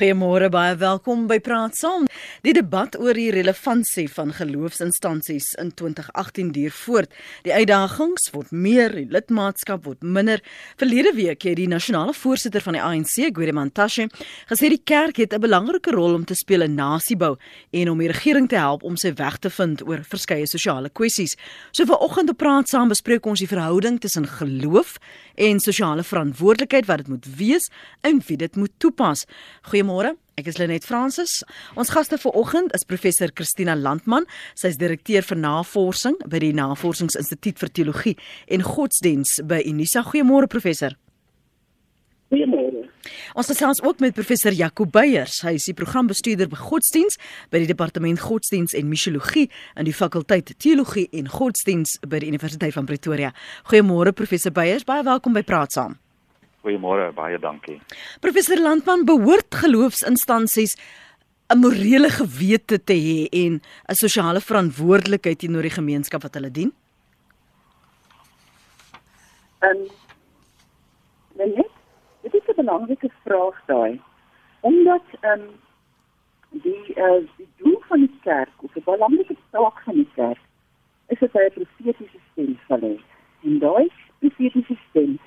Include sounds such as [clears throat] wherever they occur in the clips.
Goeiemôre, baie welkom by Praat Saam. Die debat oor die relevantie van geloofsinstansies in 2018 duur voort. Die uitdagings word meer, die lidmaatskap word minder. Verlede week het die nasionale voorsitter van die ANC, Gwerimantashe, gesê die kerk het 'n belangrike rol om te speel in nasiebou en om die regering te help om sy weg te vind oor verskeie sosiale kwessies. So vanoggend op Praat Saam bespreek ons die verhouding tussen geloof en sosiale verantwoordelikheid wat dit moet wees en wie dit moet toepas. Goeiemôre. Ek is Lenet Fransis. Ons gaste vanoggend is professor Christina Landman. Sy is direkteur vir navorsing by die Navorsingsinstituut vir Teologie en Godsdiens by Unisa. Goeiemôre professor. Goeiemôre. Ons gesels ook met professor Jaco Beyers. Hy is die programbestuurder by Godsdiens by die Departement Godsdiens en Missiologie in die fakulteit Teologie en Godsdiens by die Universiteit van Pretoria. Goeiemôre professor Beyers. Baie welkom by Praat Saam. Goeiemôre, baie dankie. Professor Landman behoort geloofsinstansies 'n morele gewete te hê en 'n sosiale verantwoordelikheid teenoor die gemeenskap wat hulle dien? Ehm um, nee, dit is 'n belangrike vraag daai. Omdat ehm um, die uh, die doel van die kerk of 'n belangrike taak van die kerk is dit 'n profetiese stem sal hê. En daai profetiese stem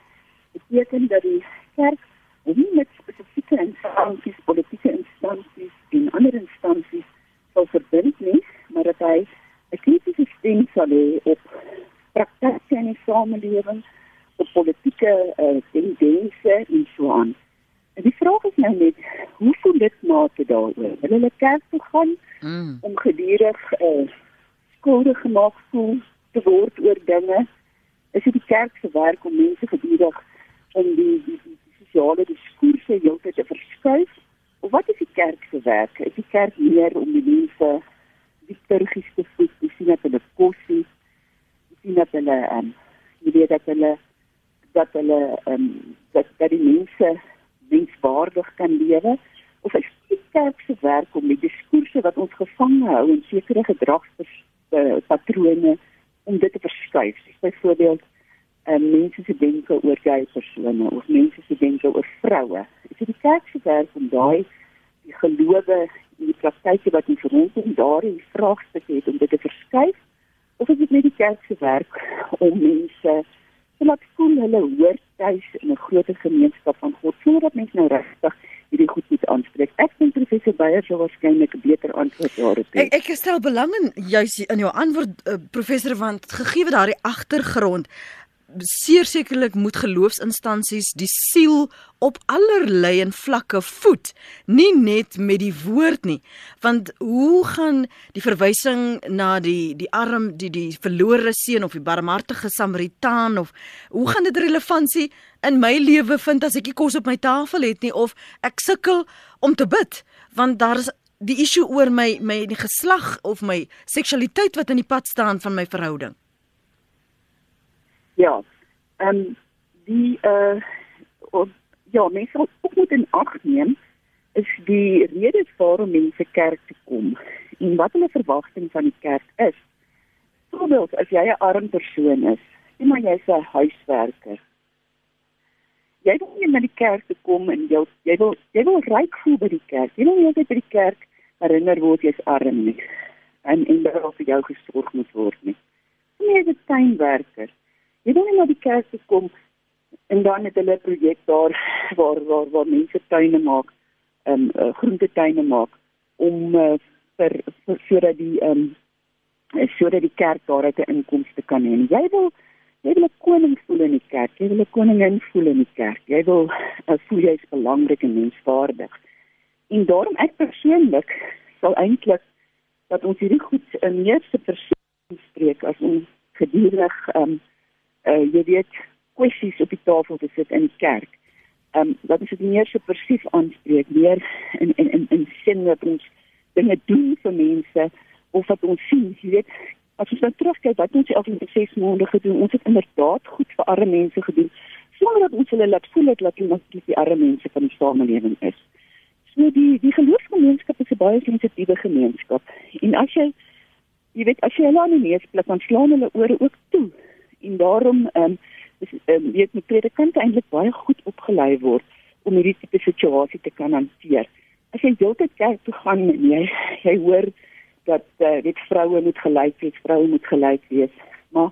beteken dat die kerk nie met spesifieke instansies, politieke instansies en ander instansies sal verbind nie, maar dat hy 'n kritiese stem sal hê op praktyke in die samelewing, op politieke uh, tendense en so aan. En die vraag is nou net, hoe voel dit na te daaroor? Wil hulle kerk toe gaan mm. om gedurig uh, skuldig gemaak voel te word oor dinge? Is dit die kerk se werk om mense gedurig om die die, die, sosiale diskurse heeltyd te verskuif? Of wat is die kerk se werk? Is die kerk meer om die mense liturgies te voed, te sien dat hulle kos het, te sien dat hulle ehm um, jy weet dat hulle dat hulle ehm um, dat, dat die mense menswaardig kan lewe? Of is die kerk se werk om die diskurse wat ons gevang hou in sekere gedragspatrone om dit te verskuif? Byvoorbeeld um, mense se denke oor gay persone of mense se denke oor vroue. Is dit die kerk se werk om daai die gelowe en die praktyke wat ons rondom daardie vraagstukke het om dit te verskuif of is dit net die kerk se werk om mense te laat voel hulle hoort tuis in 'n groter gemeenskap van God sodat mense nou regtig hierdie goed moet aanspreek. Ek dink professor Beyer sou waarskynlik 'n beter antwoord daarop hê. Ek ek stel belang in juis in jou antwoord uh, professor want gegee daardie agtergrond sekerlik moet geloofsinstansies die siel op allerlei en vlakke voed, nie net met die woord nie. Want hoe gaan die verwysing na die die arm, die die verlore seun of die barmhartige Samaritaan of hoe gaan dit relevantie in my lewe vind as ek nie kos op my tafel het nie of ek sukkel om te bid, want daar is die issue oor my my geslag of my seksualiteit wat in die pad staan van my verhouding. Ja. Ehm um, die uh of, ja, mense ook moet in ag neem is die rede waarom mense kerk toe kom en wat hulle verwagting van die kerk is. Byvoorbeeld as jy 'n arm persoon is, sê maar jy's 'n huiswerker. Jy wil nie na die kerk toe kom en jy jy wil jy wil ryk voel by die kerk. Jy wil nie net by die kerk herinner word jy's arm nie. En en dat vir jou gesorg moet word nie. Nie 'n tuinwerker jy wil nie na die kerk toe kom en dan het hulle 'n projek daar [laughs] waar waar waar mense tuine maak, ehm um, uh, groentetuine maak om uh, vir vir sodat die ehm um, sodat die kerk daaruit 'n inkomste kan hê. Jy wil jy wil 'n koning voel in die kerk, jy wil 'n koningin voel in die kerk. Jy wil uh, voel jy's belangrik en menswaardig. En daarom ek persoonlik sal eintlik dat ons hierdie goed in meeste persoon spreek as ons gedurig ehm um, uh jy weet kwessies op die tafel te sit in die kerk. Um dat is dit meer so persief aanspreek, meer in in in in sin dat ons dinge doen vir mense of wat ons sien, jy weet, as ons nou terugkyk wat ons al in die 6 maande gedoen, ons het inderdaad goed vir arme mense gedoen sonder dat ons hulle laat voel dat hulle nog die arme mense van die samelewing is. So die die geloofsgemeenskap is 'n baie sensitiewe gemeenskap. En as jy jy weet as jy hulle aan die neus pluk, dan slaan hulle ore ook toe en daarom ehm um, ehm um, weet die predikant eintlik baie goed opgelei word om hierdie tipe situasie te kan hanteer. as jy heeltyd kerk toe gaan en jy jy hoor dat uh, dit vroue moet gelyk wees, vroue moet gelyk wees. Maar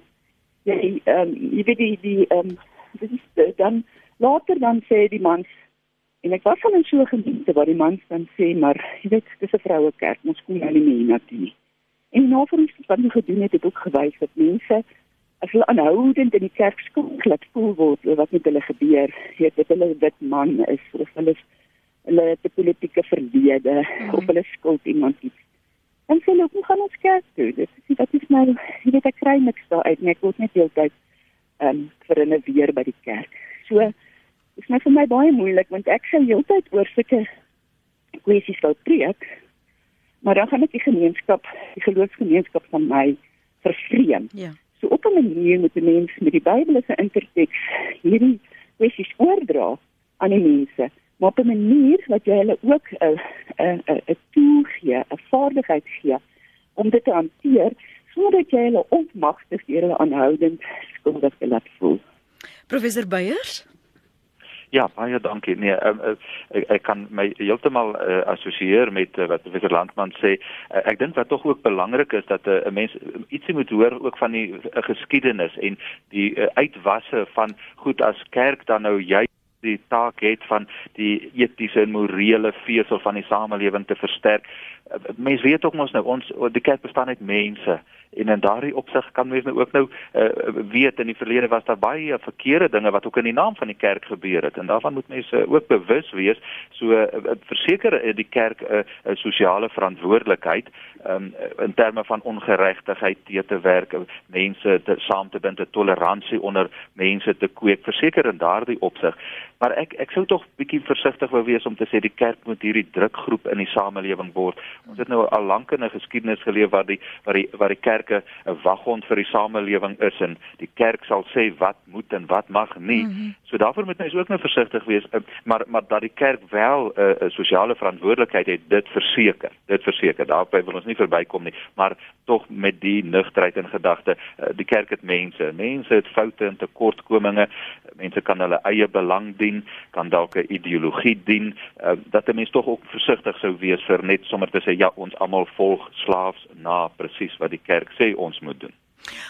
jy ehm um, jy weet die die ehm um, dis is uh, dan later dan sê die mans en ek was so 'n gemeente waar die mans dan sê maar jy weet dis 'n vroue kerk, ons kom nou nie meer na toe nie. En ons wat ons gedoen het, het ook gewys dat mense as hulle aanhoudend in die kerk skoonlik voel word oor wat met hulle gebeur, weet dat hulle wit man is of hulle hulle het 'n politieke verlede mm of hulle skuld iemand iets. En sê hulle, hoe gaan ons kerk toe? Dit is wat is nou, jy weet ek kry niks daar uit nie. Ek word net heeltyd ehm um, verinneweer by die kerk. So is net vir my baie moeilik want ek sê heeltyd oor sulke kwessies wou preek. Maar dan gaan ek die gemeenskap, die geloofsgemeenskap van my vervreem. Ja. So op 'n manier moet die mens met die Bybel se interteks hierdie kwessies oordra aan die mense, maar op 'n manier wat jy hulle ook 'n 'n 'n tool gee, 'n vaardigheid gee om dit te hanteer sodat jy hulle ontmagtig deur hulle aanhoudend skuldig laat voel. Professor Beyers Ja, baie dankie. Nee, um, uh, ek, ek kan my heeltemal uh, assosieer met uh, wat Professor Landman sê. Uh, ek dink wat tog ook belangrik is dat 'n uh, mens ietsie moet hoor ook van die uh, geskiedenis en die uh, uitwasse van goed as kerk dan nou jy die taak het van die etiese en morele vesel van die samelewing te versterk. Mense weet ook mos nou ons die kerk bestaan uit mense. En in daardie opsig kan mens nou ook nou uh, weet in die verlede was daar baie verkeerde dinge wat ook in die naam van die kerk gebeur het. En daarvan moet mense ook bewus wees. So uh, verseker uh, die kerk 'n uh, uh, sosiale verantwoordelikheid um, in terme van ongeregtigheid te te werk mense te saam te bind te toleransie onder mense te kweek verseker in daardie opsig maar ek ek sou tog bietjie versigtig wou wees om te sê die kerk moet hierdie drukgroep in die samelewing word ons het nou al lank in 'n geskiedenis geleef waar die waar die waar die kerk kerke 'n waghond vir die samelewing is en die kerk sal sê wat moet en wat mag nie. Mm -hmm. So daarvoor moet mens ook nou versigtig wees, eh, maar maar dat die kerk wel eh, 'n uh, sosiale verantwoordelikheid het, dit verseker. Dit verseker. Daarby wil ons nie verbykom nie, maar tog met die nugterheid in gedagte, uh, die kerk het mense. Mense het foute en tekortkominge. Mense kan hulle eie belang dien, kan dalk 'n ideologie dien. Uh, dat 'n mens tog ook versigtig sou wees vir net sommer te sê ja, ons almal volg slaafs na presies wat die kerk sê ons moet doen.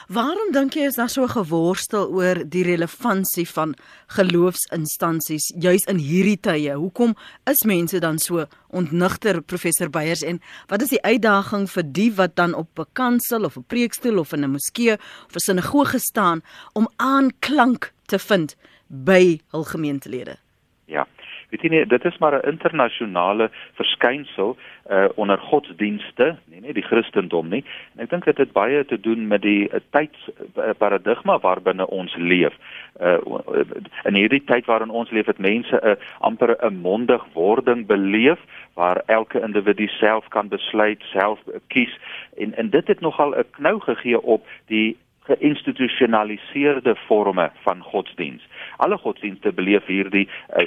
Waarom dink jy is daar so geworstel oor die relevantie van geloofsinstansies juis in hierdie tye? Hoekom is mense dan so ontnigter professor Beyers en wat is die uitdaging vir die wat dan op 'n kansel of 'n preekstoel of in 'n moskee of 'n sinagoge staan om aanklank te vind by hul gemeentelede? Ja. Weet jy nie, dit is maar 'n internasionale verskynsel uh onder godsdienste, nie net die Christendom nie. En ek dink dit het baie te doen met die uh, tydsparadigma waarbinne ons leef. Uh in hierdie tyd waarin ons leef, het mense 'n uh, amper 'n mondigwording beleef waar elke individu self kan besluit, self kies en en dit het nogal 'n knou gegee op die geïnstitusionaliseerde forme van godsdiens. Alle godsdienste beleef hierdie uh,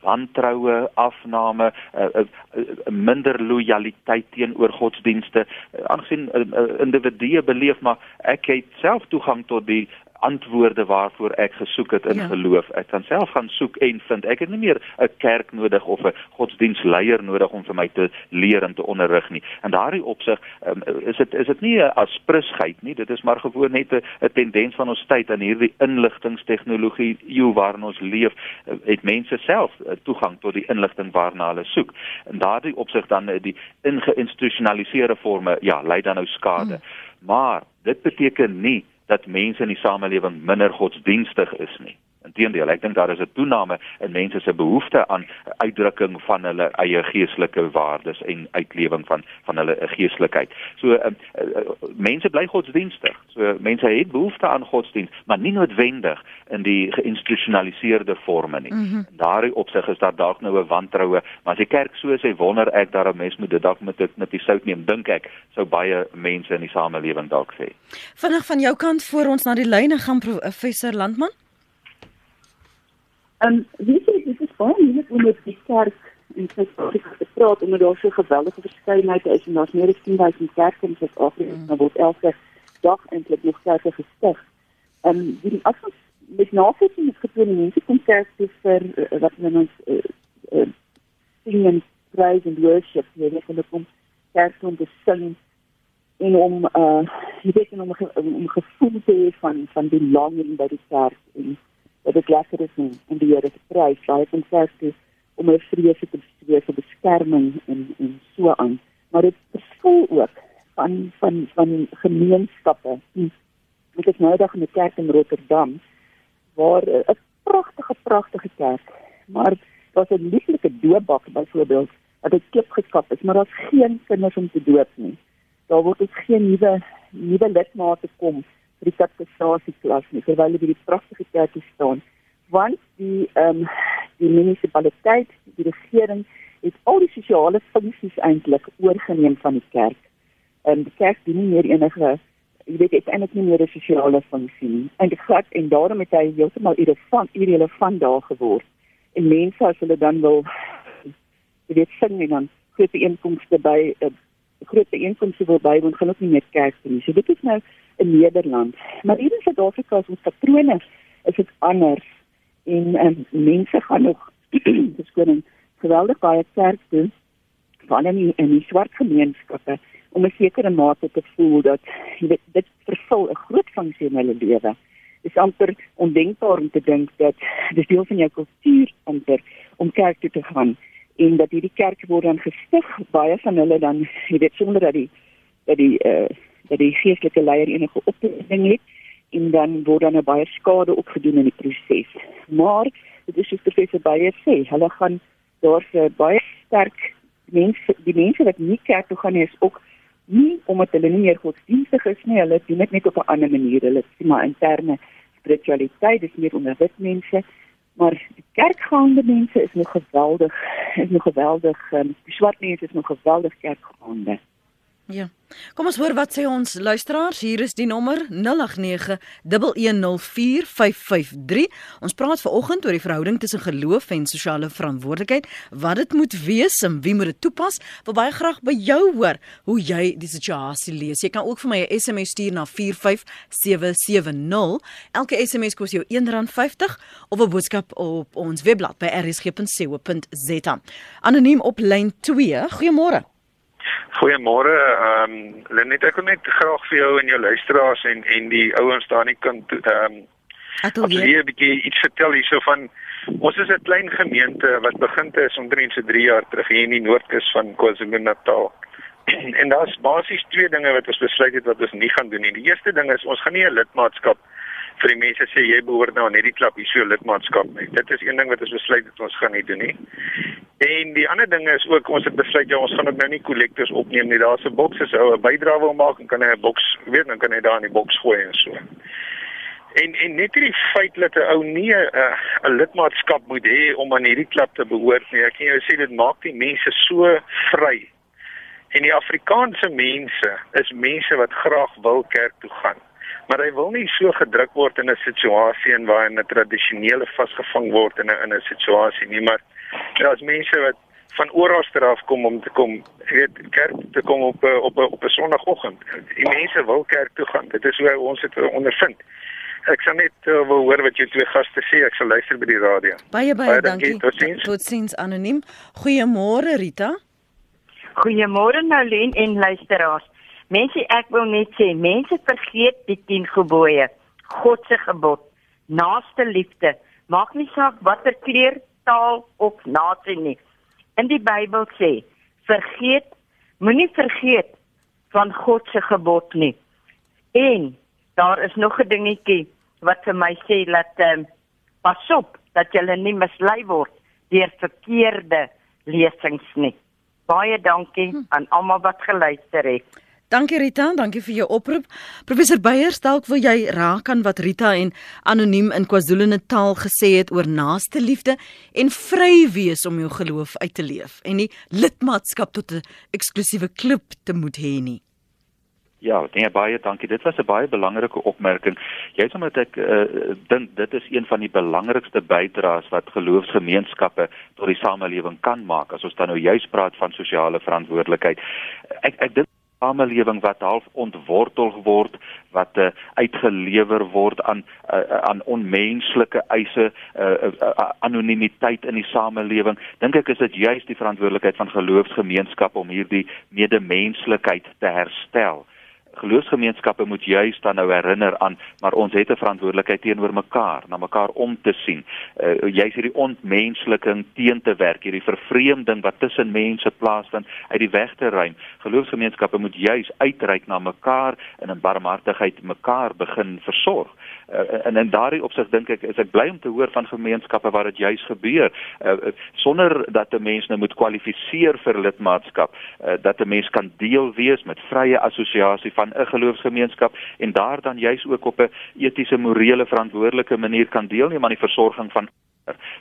wantroue, afname, uh, uh, uh, minder lojaliteit teenoor godsdienste. Uh, aangesien uh, uh, individue beleef maar ek het self toegang tot die antwoorde waarvoor ek gesoek het in ja. geloof. Ek kan self gaan soek en vind. Ek het nie meer 'n kerk nodig of 'n godsdienstleier nodig om vir my te leer en te onderrig nie. En daardie opsig um, is dit is dit nie 'n asprisheid nie. Dit is maar gewoon net 'n tendens van ons tyd aan hierdie inligtingstegnologie eeu waarin ons leef. Het mense self uh, toegang tot die inligting waarna hulle soek. En daardie opsig dan uh, die ingeïnstitusionaliseerde forme, ja, lei dan nou skade. Hmm. Maar dit beteken nie dat mense in die samelewing minder godsdienstig is nie. Inteendeel, ek dink daar is 'n toename in mense se behoefte aan uitdrukking van hulle eie geestelike waardes en uitlewing van van hulle geestelikheid. So uh, uh, mense bly godsdienstig. So mense het behoefte aan godsdienst, maar nie noodwendig in die geïnstitusionaliseerde forme nie. Mm -hmm. Daardie opsig is daar dalk nou 'n wantroue, maar as die kerk so sê wonder ek dat 'n mens moet dit dalk met dit met die sout neem, dink ek, sou baie mense in die samelewing dalk sê. Vinnig van jou kant voor ons na die lyne gaan professor Landman. En um, wie sê dit is baie moeilik om met die kerk in Suid-Afrika te praat omdat daar so geweldige verskeidenheid is en daar's meer as 10000 kerke in Suid-Afrika mm. en word elke dag eintlik nog kerke gestig. En um, die afsig met navorsing het getoon mense kom kerk toe vir uh, wat men ons uh, uh, sien praise and worship, jy weet hulle kom kerk om te sing en om uh jy weet om om gevoel te hê van van die longing by die kerk en dat dit lekker is om, om die Here te prys, baie van kerk om 'n vrese te wees vir beskerming en en so aan. Maar dit verskil ook van van van gemeenskappe. Ek is nou dag in 'n kerk in Rotterdam waar 'n pragtige pragtige kerk, maar daar's 'n lieflike doopbak byvoorbeeld wat dit klip geskap is, maar daar's geen kinders om te doop nie. Daar word ook geen nuwe nuwe lidmate kom vir die katekisasie klas nie, terwyl hulle by die pragtige kerkie staan. Want die ehm um, die munisipaliteit, die regering het al die sosiale funksies eintlik oorgeneem van die kerk. En die kerk dien nie meer enige jy weet eintlik nie meer 'n sosiale funksie nie. En dit glad en daarom het hy heeltemal irrelevant irrelevant daar geword. En mense as hulle dan wil jy weet sing en dan groot inkomste by 'n uh, groot inkomste wil bywoon gaan ook nie meer kerk toe nie. So dit is nou in Nederland. Maar hier in Suid-Afrika is ons patrone is dit anders en um, mense gaan nog [clears throat] gewoon geweldig baie kerk toe van in die, in die swart gemeenskappe om 'n sekere mate te voel dat dit dit vervul 'n groot funksie in hulle lewe. Dit is amper ondenkbaar om te dink dat dit deel van jou kultuur amper om kerk toe te gaan en dat hierdie kerk word dan gestig baie van hulle dan jy weet sonder dat die dat die eh uh, dat die geestelike leier enige opleiding het en dan word dan 'n baie skade opgedoen in die proses. Maar dit is soos professor Baie sê, hulle gaan daar's 'n baie sterk mense die mense wat nie kerk toe gaan nie is ook nie omdat hulle nie meer godsdienstig is nie, hulle doen dit net op 'n ander manier. Hulle sien maar interne spiritualiteit, dis meer onder wit mense, maar die kerkgaande mense is nog geweldig, is nog geweldig, um, die swart is nog geweldig kerkgaande. Ja. Kom ons hoor wat sê ons luisteraars. Hier is die nommer 0891104553. Ons praat veraloggend oor die verhouding tussen geloof en sosiale verantwoordelikheid. Wat dit moet wees en wie moet dit toepas? Wil baie graag by jou hoor hoe jy die situasie lees. Jy kan ook vir my 'n SMS stuur na 45770. Elke SMS kos jou R1.50 of 'n boodskap op ons webblad by rsg.co.za. Anoniem op lyn 2. Goeiemôre. Goeiemôre. Ehm um, Lenet, ek wil net graag vir jou en jou luisteraars en en die ouens daar in die kant ehm um, Atelier 'n bietjie iets vertel hierso van ons is 'n klein gemeente wat begin het is omtrent so 3 jaar terug hier in die Noordkus van KwaZulu-Natal. [clears throat] en daar's basies twee dinge wat ons besluit het wat ons nie gaan doen nie. Die eerste ding is ons gaan nie 'n lidmaatskap vir die mense sê jy behoort nou net die klap hier so lidmaatskap nie. Dit is een ding wat ons besluit het ons gaan nie doen nie. En die ander ding is ook ons het besluit ja ons gaan ook nou nie kollektors opneem nie. Daar's 'n boks as ou 'n bydrae wil maak en kan hy 'n boks weet dan kan hy daar in die boks gooi en so. En en net die feit dat 'n ou nie 'n lidmaatskap moet hê om aan hierdie klub te behoort nie. Ek kan jou sê dit maak die mense so vry. En die Afrikaanse mense is mense wat graag wil kerk toe gaan maar hy wil nie so gedruk word in 'n situasie en waar 'n tradisionele vasgevang word in 'n in 'n situasie nie maar daar's mense wat van oral af kom om te kom weet kerk te kom op op op 'n sonoggend die mense wil kerk toe gaan. Dit is hoe ons dit ondervind. Ek sal net uh, wil hoor wat jou twee gaste sê. Ek sal luister by die radio. Baie baie, baie dankie. totsiens. Totsiens anoniem. Goeiemôre Rita. Goeiemôre Nolien en luisteraars. Mense ek wil net sê, mense vergeet die 10 gebooie. God se gebod, naaste liefde, maak nie saak watter kleur, taal of nasie nie. In die Bybel sê, vergeet, moenie vergeet van God se gebod nie. En daar is nog 'n dingetjie wat vir my sê dat ehm um, pas op dat jy nie mislei word deur verkeerde lesings nie. Baie dankie hm. aan almal wat geluister het. Dankie Rita, dankie vir jou oproep. Professor Beyers, dalk wil jy raak aan wat Rita en anoniem in KwaZulu-Natal gesê het oor naaste liefde en vry wees om jou geloof uit te leef en nie lidmaatskap tot 'n eksklusiewe klub te moet hê nie. Ja, nee baie dankie. Dit was 'n baie belangrike opmerking. Jy sê met ek uh, dink dit is een van die belangrikste bydraes wat geloofsgemeenskappe tot die samelewing kan maak as ons dan nou juist praat van sosiale verantwoordelikheid. Ek ek dink samelewing wat half ontwortel word wat uh, uitgelewer word aan uh, aan onmenslike eise uh, uh, uh, anonimiteit in die samelewing. Dink ek is dit juist die verantwoordelikheid van geloofsgemeenskappe om hierdie medemenslikheid te herstel geloofsgemeenskappe moet juist dan nou herinner aan maar ons het 'n verantwoordelikheid teenoor mekaar, na mekaar om te sien. Uh jy's hierdie ontmensliking teen te werk, hierdie vervreemding wat tussen mense plaasvind uit die weg te ruim. Geloofsgemeenskappe moet juist uitreik na mekaar en in barmhartigheid mekaar begin versorg. Uh, en in daardie opsig dink ek is ek bly om te hoor van gemeenskappe waar dit juis gebeur uh, sonder dat 'n mens nou moet kwalifiseer vir lidmaatskap uh, dat 'n mens kan deel wees met vrye assosiasie van 'n geloofsgemeenskap en daar dan juis ook op 'n etiese morele verantwoordelike manier kan deelneem aan die versorging van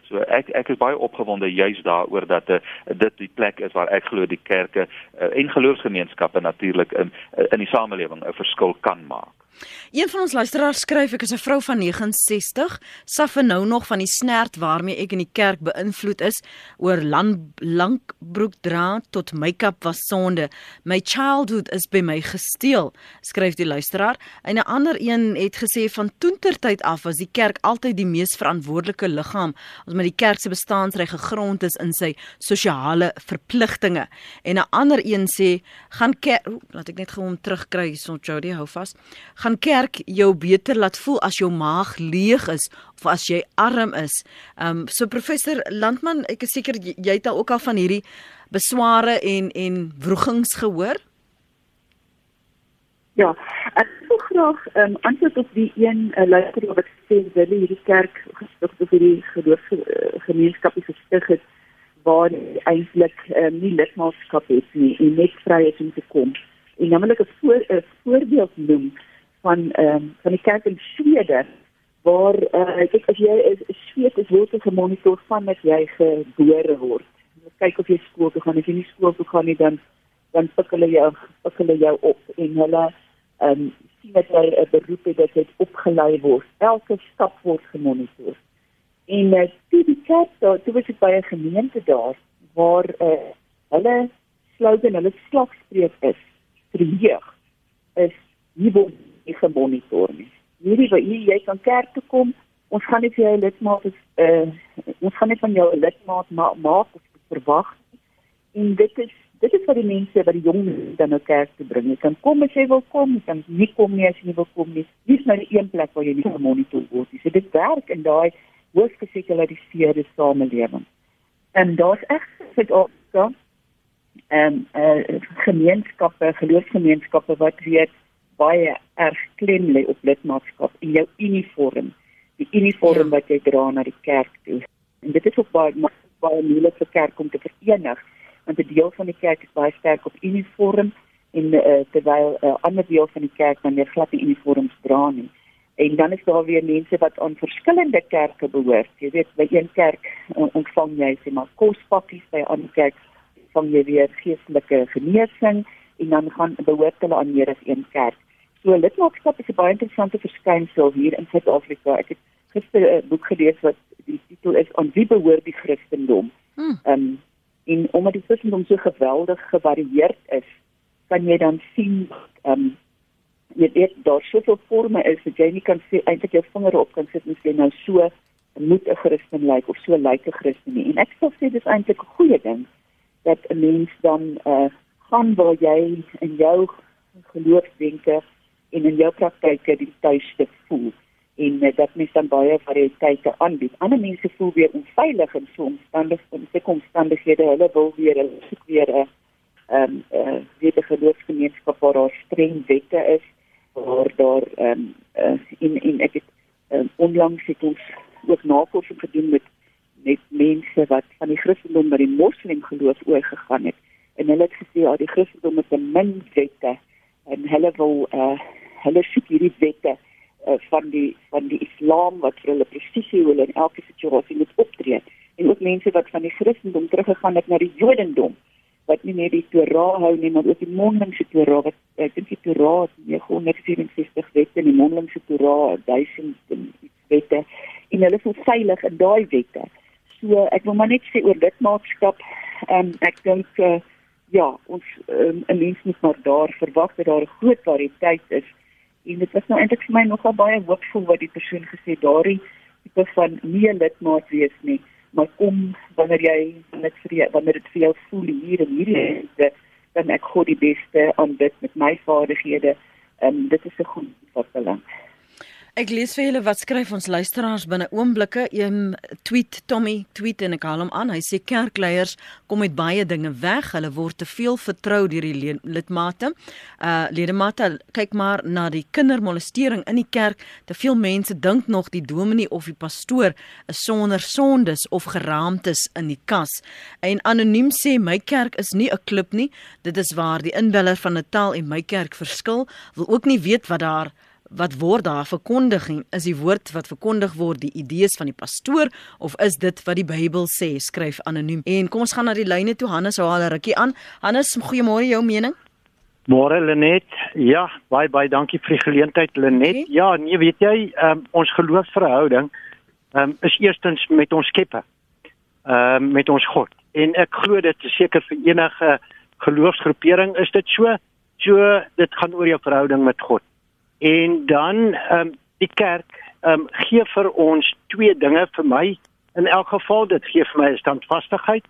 So ek ek is baie opgewonde juis daaroor dat uh, dit die plek is waar ek glo die kerke uh, en geloofsgemeenskappe natuurlik in in die samelewing 'n verskil kan maak. Een van ons luisteraars skryf ek is 'n vrou van 69, saffe nou nog van die snert waarmee ek in die kerk beïnvloed is oor land lank broek dra tot make-up was sonde. My childhood is by my gesteel, skryf die luisteraar. En 'n ander een het gesê van toentertyd af was die kerk altyd die mees verantwoordelike liggaam as met die kerk se bestaansreg gegrond is in sy sosiale verpligtinge. En 'n ander een sê gaan kerk, laat ek net gou hom terugkry, son Jody hou vas gaan kerk jou beter laat voel as jou maag leeg is of as jy arm is. Ehm um, so professor Landman, ek is seker jy, jy het al ook al van hierdie besware en en wrogings gehoor. Ja, ek wil graag ehm um, antwoord op die een uh, luisteraar wat sê wil hierdie kerk gestig of hierdie geloofsgemeenskap gestig het waar eintlik um, nie lidmaatskap het nie en net vry is om te kom. En dan wil ek 'n voor, voorbeeld noem van ehm um, van die kerk in Swede waar uh, ek as jy is Swede is word gemonitor van dat jy gebore word. Kyk of jy skool toe gaan, as jy nie skool toe gaan nie dan dan pik hulle jou pik hulle jou op en hulle ehm um, sien dat jy 'n beroep het dat jy opgelei word. Elke stap word gemonitor. En uh, toe die kerk daar, toe was ek by 'n gemeente daar waar uh, hulle slogan, hulle slagspreuk is vir die jeug is hier word nie gemonitor nie. Hierdie wat hier jy kan kerk toe kom, ons gaan nie vir jou lidmaat is uh ons gaan nie van jou lidmaat ma maak of verwag nie. En dit is dit is vir die mense wat die jong mense dan na kerk toe bring. Jy kan kom as jy wil kom, jy kan nie kom nie as jy nie wil kom nie. Dis nou die een plek waar jy nie gemonitor word nie. So dit werk in daai hoogs gesekulariseerde samelewing. En daar's ek sit ook so ehm uh, gemeenskappe, geloofsgemeenskappe wat weet baie erg klem lê op lidmaatskap en jou uniform, die uniform ja. wat jy dra na die kerk toe. En dit is ook baie baie moeilik vir kerk om te verenig want 'n deel van die kerk is baie sterk op uniform en uh, terwyl 'n uh, ander deel van die kerk dan nie glad die uniforms dra nie. En dan is daar weer mense wat aan verskillende kerke behoort. Jy weet, by een kerk ontvang jy sê maar kospakkies, by 'n ander kerk ontvang jy weer geestelike genesing en dan gaan behoort hulle aan meer as een kerk. So lidmaatskap is 'n baie interessante verskynsel hier in Suid-Afrika. Ek het gister 'n boek gelees wat die titel is aan wie behoort die Christendom. Hmm. Ehm um, en omdat die Christendom so geweldig gevarieerd is, kan jy dan sien ehm um, jy weet daar soveel forme is dat jy nie kan sê eintlik jou vinger op kan sit en sê nou so moet 'n Christen lyk like, of so lyk 'n Christen nie. En ek sou sê dis eintlik 'n goeie ding dat 'n mens dan eh uh, gaan waar jy in jou geloofsdenke en in jou praktyke die tuiste voel. En uh, dat mens dan baie variëteite aanbied. Ander mense voel weer onveilig in so omstandighede, in omstandighede, hulle wil weer hulle soek weer 'n ehm 'n uh, weer 'n geloofsgemeenskap waar daar streng wette is, waar daar ehm um, uh, in in ek het um, onlangs het ons ook navorsing gedoen met met mense wat van die Christendom na die Moslem geloof oorgegaan het. En hulle het gesê ja, die Christendom het 'n min wette en hulle wil eh uh, hulle soek hierdie wette uh, van die van die Islam wat vir hulle presies hoe hulle in elke situasie moet optree. En ook mense wat van die Christendom teruggegaan het na die Jodendom wat nie net die Torah hou nie maar ook die mondelingse Torah wat ek dink die Torah 964 wette en die mondelingse Torah 1000 wette. En hulle voel veilig in daai wette. So ek wil maar net sê oor lidmaatskap um, ek dink uh, ja, ons um, 'n mens moet maar daar verwag dat daar 'n groot variëteit is. En dit was nou eintlik vir my nogal baie hoopvol wat die persoon gesê daardie tipe van nie lidmaat wees nie, maar kom wanneer jy net vir jy, wanneer dit vir jou voel hier en hierdie is dan ek God die beste aan dit met my vaardighede. Ehm um, dit is 'n goeie voorbeeld. Ek lees vir julle wat skryf ons luisteraars binne oomblikke. Een tweet Tommy tweet en ek haal hom aan. Hy sê kerkleiers kom met baie dinge weg. Hulle word te veel vertrou deur die lidmate. Uh ledemate kyk maar na die kindermolestering in die kerk. Te veel mense dink nog die dominee of die pastoor is sonder sondes of geraamtes in die kas. En anoniem sê my kerk is nie 'n klub nie. Dit is waar die inbeller van Natal en my kerk verskil. Wil ook nie weet wat daar wat word daar verkondig is die woord wat verkondig word die idees van die pastoor of is dit wat die Bybel sê? Skryf anoniem. En kom ons gaan na die lyne toe. Hannes hou al 'n rukkie aan. Hannes goeiemôre jou mening? Môre Lenet. Ja baie baie dankie vir die geleentheid Lenet. Okay. ja nee weet jy um, ons geloofsverhouding um, is eerstens met ons Skepper um, met ons God. En ek glo dit is seker vir enige geloofsgroepering is dit so. So dit gaan oor jou verhouding met God En dan ehm um, die kerk ehm um, gee vir ons twee dinge vir my in elk geval dit gee vir my standvastigheid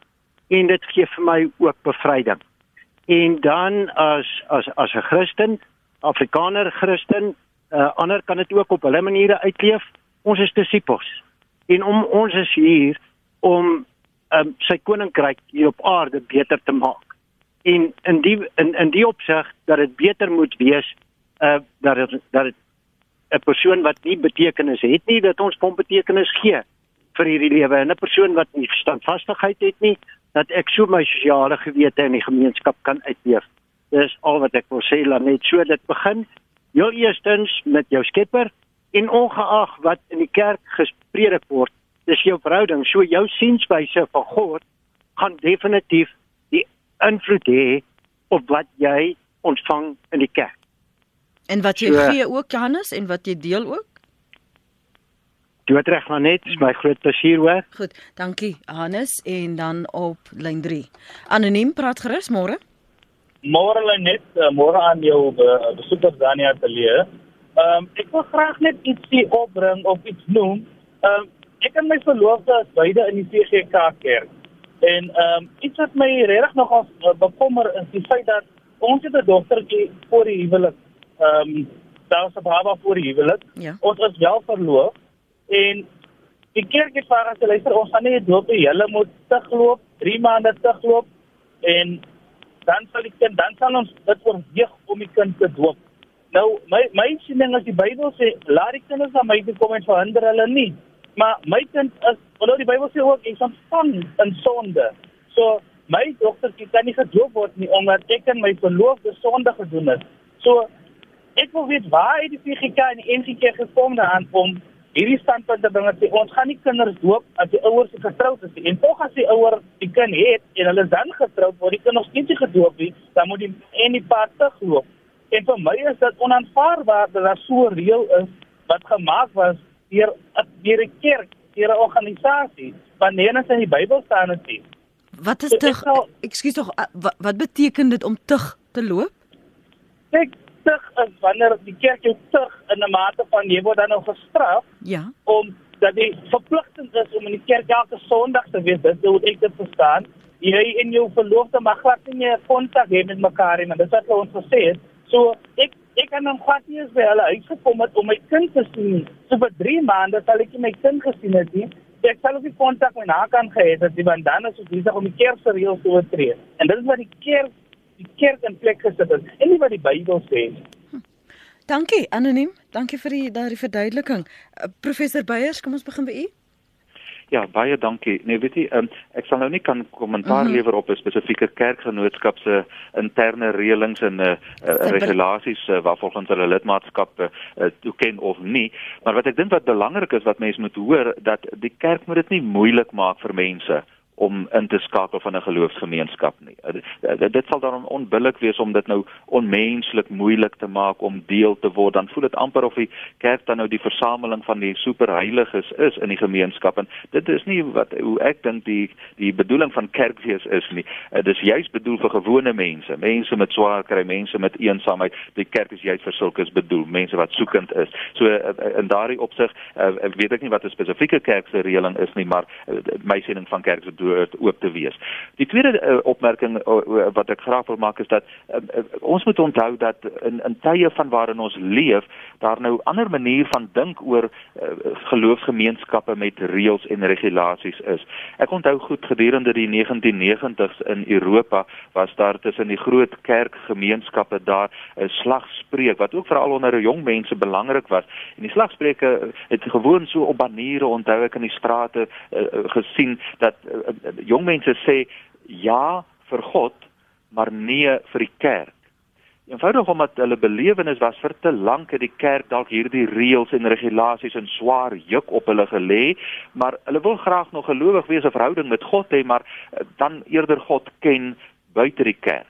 en dit gee vir my ook bevryding. En dan as as as 'n Christen, Afrikaner Christen, uh, ander kan dit ook op hulle maniere uitleef. Ons is disippels. En om ons is hier om um, sy koninkryk hier op aarde beter te maak. En in die in in die opsig dat dit beter moet wees uh dat het, dat dit 'n persoon wat nie betekenis het nie dat ons hom betekenis gee vir hierdie lewe en 'n persoon wat nie standvastigheid het nie dat ek so my sosiale gewete in die gemeenskap kan uitleef. Dis al wat ek wil sê laat net so dit begin. Jou eerstens met jou Skepper en ongeag wat in die kerk gespreek word, dis jou verhouding, so jou sienswyse van God gaan definitief die invloed hê op wat jy ontvang in die kerk. En wat jy so, gee ook Johannes en wat jy deel ook? Dood reg maar net, is my groot plesier hoor. Goed, dankie Hannes en dan op lyn 3. Anoniem praat gerus môre. Môre lyn net, uh, môre aan jou uh, besoeker Dania Telee. Ehm um, ek wil graag net ietsie opbring of iets noem. Ehm um, ek en my verloofde is beide in die CGK kerk. En ehm um, iets wat my regtig nogal uh, bekommer is die feit dat ons het 'n dogtertjie voor die huwelik ehm um, daar was 'n baba voor die huwelik. Ja. Ons was wel verloof en die kerk het vir ons gesê ons gaan nie doop nie. Julle moet terugloop, 3 maande terugloop en dan sal die kind dan sal ons dit oorweeg om die kind te doop. Nou my my siening as die Bybel sê laat die kinders na my toe kom en verhinder hulle nie. Maar my kind is, want die Bybel sê ook ek ontvang in sonde. So my dogtertjie kan nie gedoop word nie omdat ek en my verloofde sonde gedoen het. So ek wil weet waar het die PGK en die NGK gekom daaraan om hierdie standpunt te bring dat ons gaan nie kinders doop as die ouers se getroud is en tog as die ouer die kind het en hulle dan getroud word die kind nog steeds gedoop nie dan moet die en die pa terugloop en vir my is dit onaanvaarbaar dat daar so reël is wat gemaak was deur deur 'n kerk deur 'n organisasie wanneer dit in die Bybel staan het nie wat is tug ekskuus tog wat, wat beteken dit om tug te loop ek tug is wanneer die kerk jou tug in 'n mate van jy word dan nou gestraf. Ja. Om dat jy verpligtend is om in die kerk elke Sondag te wees. Dit moet ek dit verstaan. Jy en jou verloofde mag glad nie meer kontak hê met mekaar nie, maar dit wat ons gesê het. So ek ek kan dan glad nie eens by hulle uitgekom het om my kind te sien. So vir 3 maande sal ek nie my kind gesien het nie. Ek sal ook nie kontak met haar kan gehad het nie, want dan is dit besig om die kerk se reëls te oortree. En dit is wat die kerk die kerk in plek gesit het en nie wat die Bybel sê nie. Hm. Dankie anoniem. Dankie vir die daardie verduideliking. Uh, Professor Beyers, kom ons begin by u. Ja, baie dankie. Nee, weet jy, um, ek sal nou nie kan kommentaar mm -hmm. lewer op 'n spesifieke kerkgenootskap se interne reëlings en uh, uh, regulasies uh, waar volgens hulle lidmaatskap uh, toeken of nie, maar wat ek dink wat belangrik is wat mense moet hoor dat die kerk moet dit nie moeilik maak vir mense om in te skakel van 'n geloofsgemeenskap nie. Dit, dit sal dan onbillik wees om dit nou onmenslik moeilik te maak om deel te word. Dan voel dit amper of die kerk dan nou die versameling van die superheiliges is in die gemeenskap en dit is nie wat hoe ek dink die die bedoeling van kerk wees is nie. Dit is juis bedoel vir gewone mense, mense met swaar kry, mense met eensaamheid. Die kerk is juis vir sulke bedoel, mense wat soekend is. So in daardie opsig weet ek nie wat 'n spesifieke kerk se reëling is nie, maar my siening van kerk se behoort oop te wees. Die tweede uh, opmerking uh, wat ek graag wil maak is dat uh, uh, ons moet onthou dat in in tye van waarin ons leef, daar nou ander manier van dink oor uh, geloofsgemeenskappe met reëls en regulasies is. Ek onthou goed gedurende die 1990s in Europa was daar tussen die groot kerkgemeenskappe daar 'n slagspreuk wat ook veral onder jong mense belangrik was. En die slagspreuke het gewoon so op baniere onthou ek in die strate uh, gesien dat uh, jong mense sê ja vir God, maar nee vir die kerk. Eenvoudig omdat hulle belewenis was vir te lank het die kerk dalk hierdie reëls en regulasies en swaar juk op hulle gelê, maar hulle wil graag nog gelowig wees of verhouding met God hê, maar eh, dan eerder God ken buite die kerk.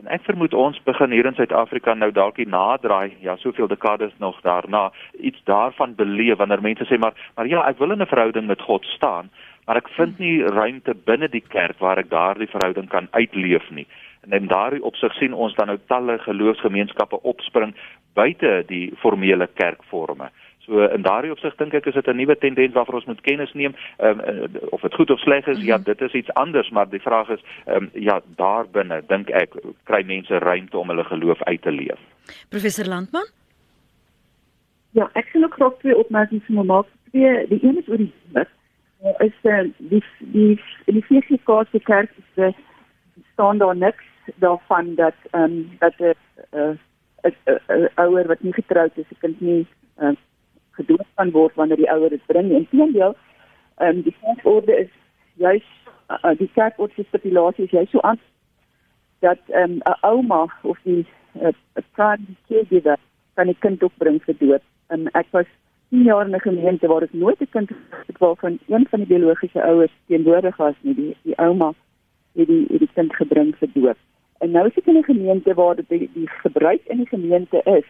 En ek vermoed ons begin hier in Suid-Afrika nou dalk die naderdraai, ja, soveel dekades nog daarna, iets daarvan beleef wanneer mense sê maar maar ja, ek wil in 'n verhouding met God staan, maar ek vind nie ruimte binne die kerk waar ek daardie verhouding kan uitleef nie. En in daardie opsig sien ons dan nou talle geloofsgemeenskappe opspring buite die formele kerkforme. So in daardie opsig dink ek is dit 'n nuwe tendens waarvoor ons moet kennis neem. Ehm um, of dit goed of sleg is, mm -hmm. ja, dit is iets anders, maar die vraag is ehm um, ja, daar binne dink ek kry mense ruimte om hulle geloof uit te leef. Professor Landman? Ja, ek sien ook graag twee opmerkings van maak. Twee, die een is oor die wet is uh, die die die VCK se kerk is uh, staan daar niks daarvan dat ehm um, dat 'n uh, 'n ouer wat nie getroud is, 'n kind nie uh, gedoop kan word wanneer die ouer dit bring. Inteendeel, ehm um, die kerkorde is juis uh, die kerkorde se stipulasie is juis so aan dat ehm um, 'n ouma of die 'n uh, primary caregiver kan 'n kind opbring vir dood. En ek was 10 jaar in 'n gemeente waar ek nooit 'n kind het waarvan een van die biologiese ouers teenwoordig was nie, die die ouma het die het die kind gebring vir doop. En nou is ek in 'n gemeente waar dit die, die gebruik in die gemeente is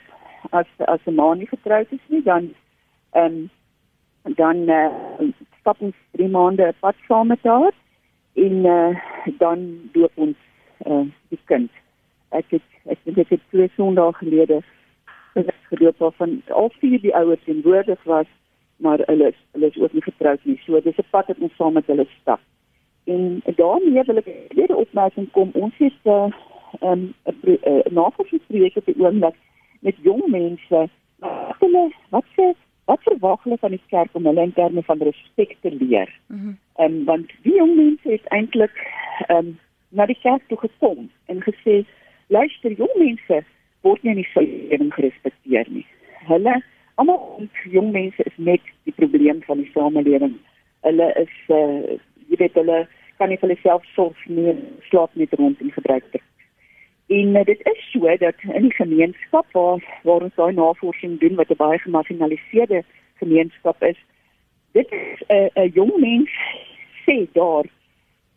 as as 'n ma nie getroud is nie, dan ehm um, dan uh, stap ons 3 maande pad saam met haar en uh, dan doop ons uh, die kind. Ek het ek dink ek het twee sondae gelede gedoop waarvan al vier die ouers teenwoordig was, maar hulle is, hulle is ook nie getroud nie. So dis 'n pad wat ons saam met hulle stap. En daarmee wil ek weer opmerking kom. Ons het 'n uh, um, 'n uh, navorsingsprojek op die oomblik met jong mense. Wat hulle wat sê wat verwag hulle van die kerk om hulle in terme van respek te leer? Mhm. Mm um, want die jong mense het eintlik ehm um, na die kerk toe gekom en gesê luister jong mense word nie in die samelewing gerespekteer nie. Hulle almal jong mense is net die probleem van die samelewing. Hulle is uh jy weet hulle kan nie vir hulself sorg nie, slaap net rond en gebruik dit. En uh, dit is so dat in die gemeenskap waar waar ons daai navorsing doen wat 'n baie gemarginaliseerde gemeenskap is, dit is 'n uh, 'n uh, jong mens sê daar